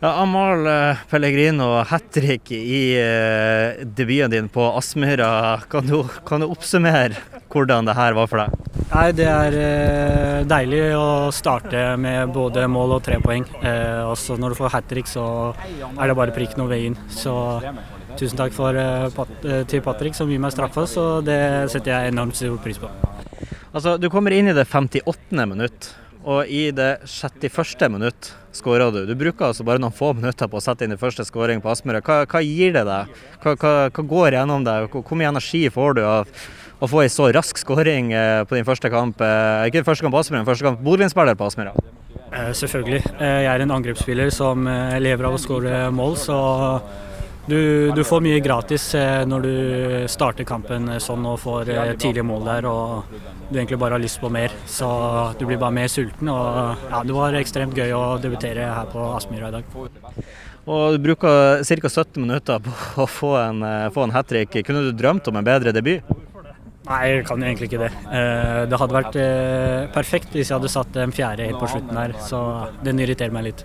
Ja, Amal eh, Pellegrino, hat trick i eh, debuten din på Aspmyra. Kan, du- kan du oppsummere hvordan det her var for deg? Nei, Det er eh, deilig å starte med både mål og tre poeng. Eh, også når du får hat trick, så er det bare prikken over veien. Så tusen takk for, Pat til Patrick som gir meg straffa, så det setter jeg enormt stor pris på. Altså, Du kommer inn i det 58. minutt, og i det 61. minutt skåra du. Du bruker altså bare noen få minutter på å sette inn din første skåring på Aspmyra. Hva, hva gir det deg? Hva, hva, hva går gjennom deg? Hvor mye energi får du av å få ei så rask skåring eh, på din første kamp? eh, Ikke første kamp på Aspmyra, men første kamp Bodø-Glimt-spiller på Aspmyra. Eh, selvfølgelig. Jeg er en angrepsspiller som lever av å skåre mål, så du, du får mye gratis eh, når du starter kampen eh, sånn og får eh, tidlige mål der og du egentlig bare har lyst på mer. Så du blir bare mer sulten. og ja, Det var ekstremt gøy å debutere her på Aspmyra i dag. Og du bruker ca. 70 minutter på å få en, en hat trick. Kunne du drømt om en bedre debut? Nei, jeg kan jo egentlig ikke det. Eh, Det hadde vært eh, perfekt hvis jeg hadde satt en fjerde helt på slutten her, så den irriterer meg litt.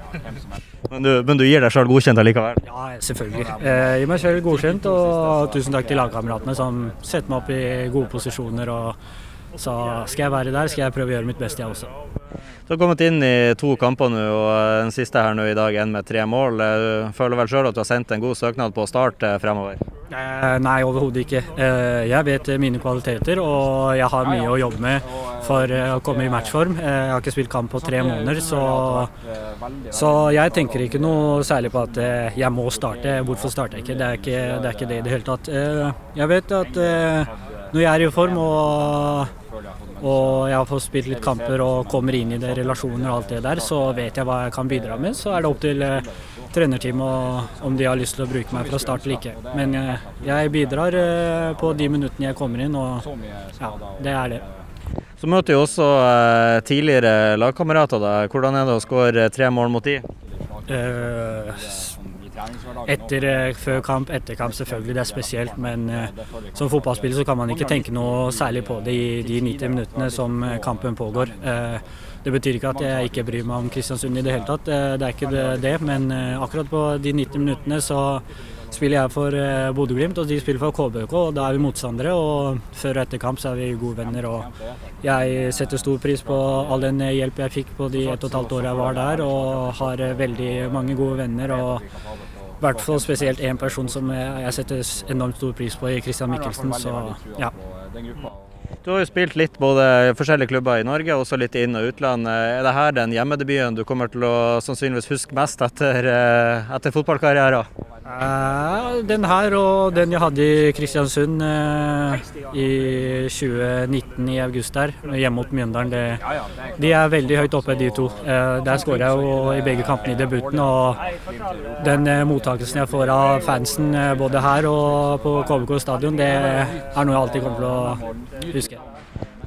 Men du, men du gir deg sjøl godkjent allikevel? Ja, selvfølgelig. Jeg gir meg selv godkjent, og tusen takk til lagkameratene som setter meg opp i gode posisjoner. og Så skal jeg være der, skal jeg prøve å gjøre mitt beste, jeg også. Du har kommet inn i to kamper nå, og den siste her nå i dag, en med tre mål. Du føler vel sjøl at du har sendt en god søknad på å starte fremover? Eh, nei, overhodet ikke. Eh, jeg vet mine kvaliteter, og jeg har mye å jobbe med for eh, å komme i matchform. Jeg har ikke spilt kamp på tre måneder, så, så jeg tenker ikke noe særlig på at jeg må starte. Hvorfor starter jeg ikke? Det er ikke det, er ikke det i det hele tatt. Jeg vet at når jeg er i form og og jeg har fått spilt litt kamper og kommer inn i det, relasjoner og alt det der, så vet jeg hva jeg kan bidra med. Så er det opp til eh, trenerteamet om de har lyst til å bruke meg fra start eller ikke. Men eh, jeg bidrar eh, på de minuttene jeg kommer inn, og ja, det er det. Så møter jo også eh, tidligere lagkamerater deg. Hvordan er det å skåre tre mål mot de? Eh, etter, eh, før kamp, etter kamp selvfølgelig, det er spesielt. Men eh, som fotballspiller så kan man ikke tenke noe særlig på det i de 90 minuttene som eh, kampen pågår. Det betyr ikke at jeg ikke bryr meg om Kristiansund i det hele tatt, det er ikke det. Men akkurat på de 90 minuttene så spiller jeg for eh, Bodø-Glimt, og de spiller for KBK. og Da er vi motstandere, og før og etter kamp så er vi gode venner. og Jeg setter stor pris på all den hjelp jeg fikk på de ett og et halvt året jeg var der, og har eh, veldig mange gode venner. og i hvert fall spesielt én person som jeg setter enormt stor pris på, Christian Mikkelsen. Så ja. Du har jo spilt litt både forskjellige klubber i Norge, og også litt inn- og utland. Er det her den hjemmedebuten du kommer til å sannsynligvis huske mest etter, eh, etter fotballkarrieren? Den her og den jeg hadde i Kristiansund eh, i 2019 i august der, hjemme mot Mjøndalen, det, de er veldig høyt oppe, de to. Eh, Der skårer jeg jo i begge kampene i debuten. og Den eh, mottakelsen jeg får av fansen både her og på KBK stadion, det er noe jeg alltid kommer til å huske.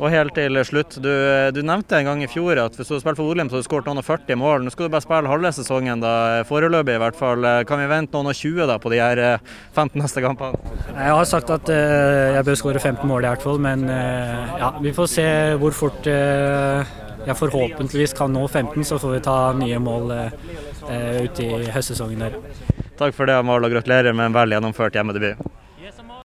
Og helt til slutt, du, du nevnte en gang i fjor at hvis du hadde spilt for Bodø-Glimt, så hadde du skåret noen og 40 mål. Nå skal du bare spille halve sesongen, da, foreløpig i hvert fall. Kan vi vente noen og 20 da på de her eh, 15 neste kampene? Jeg har sagt at uh, jeg bør skåre 15 mål i hvert fall, men uh, ja, vi får se hvor fort uh, jeg forhåpentligvis kan nå 15, så får vi ta nye mål uh, ute i høstsesongen der. Takk for det, Amal, og gratulerer med en vel gjennomført hjemmedebut.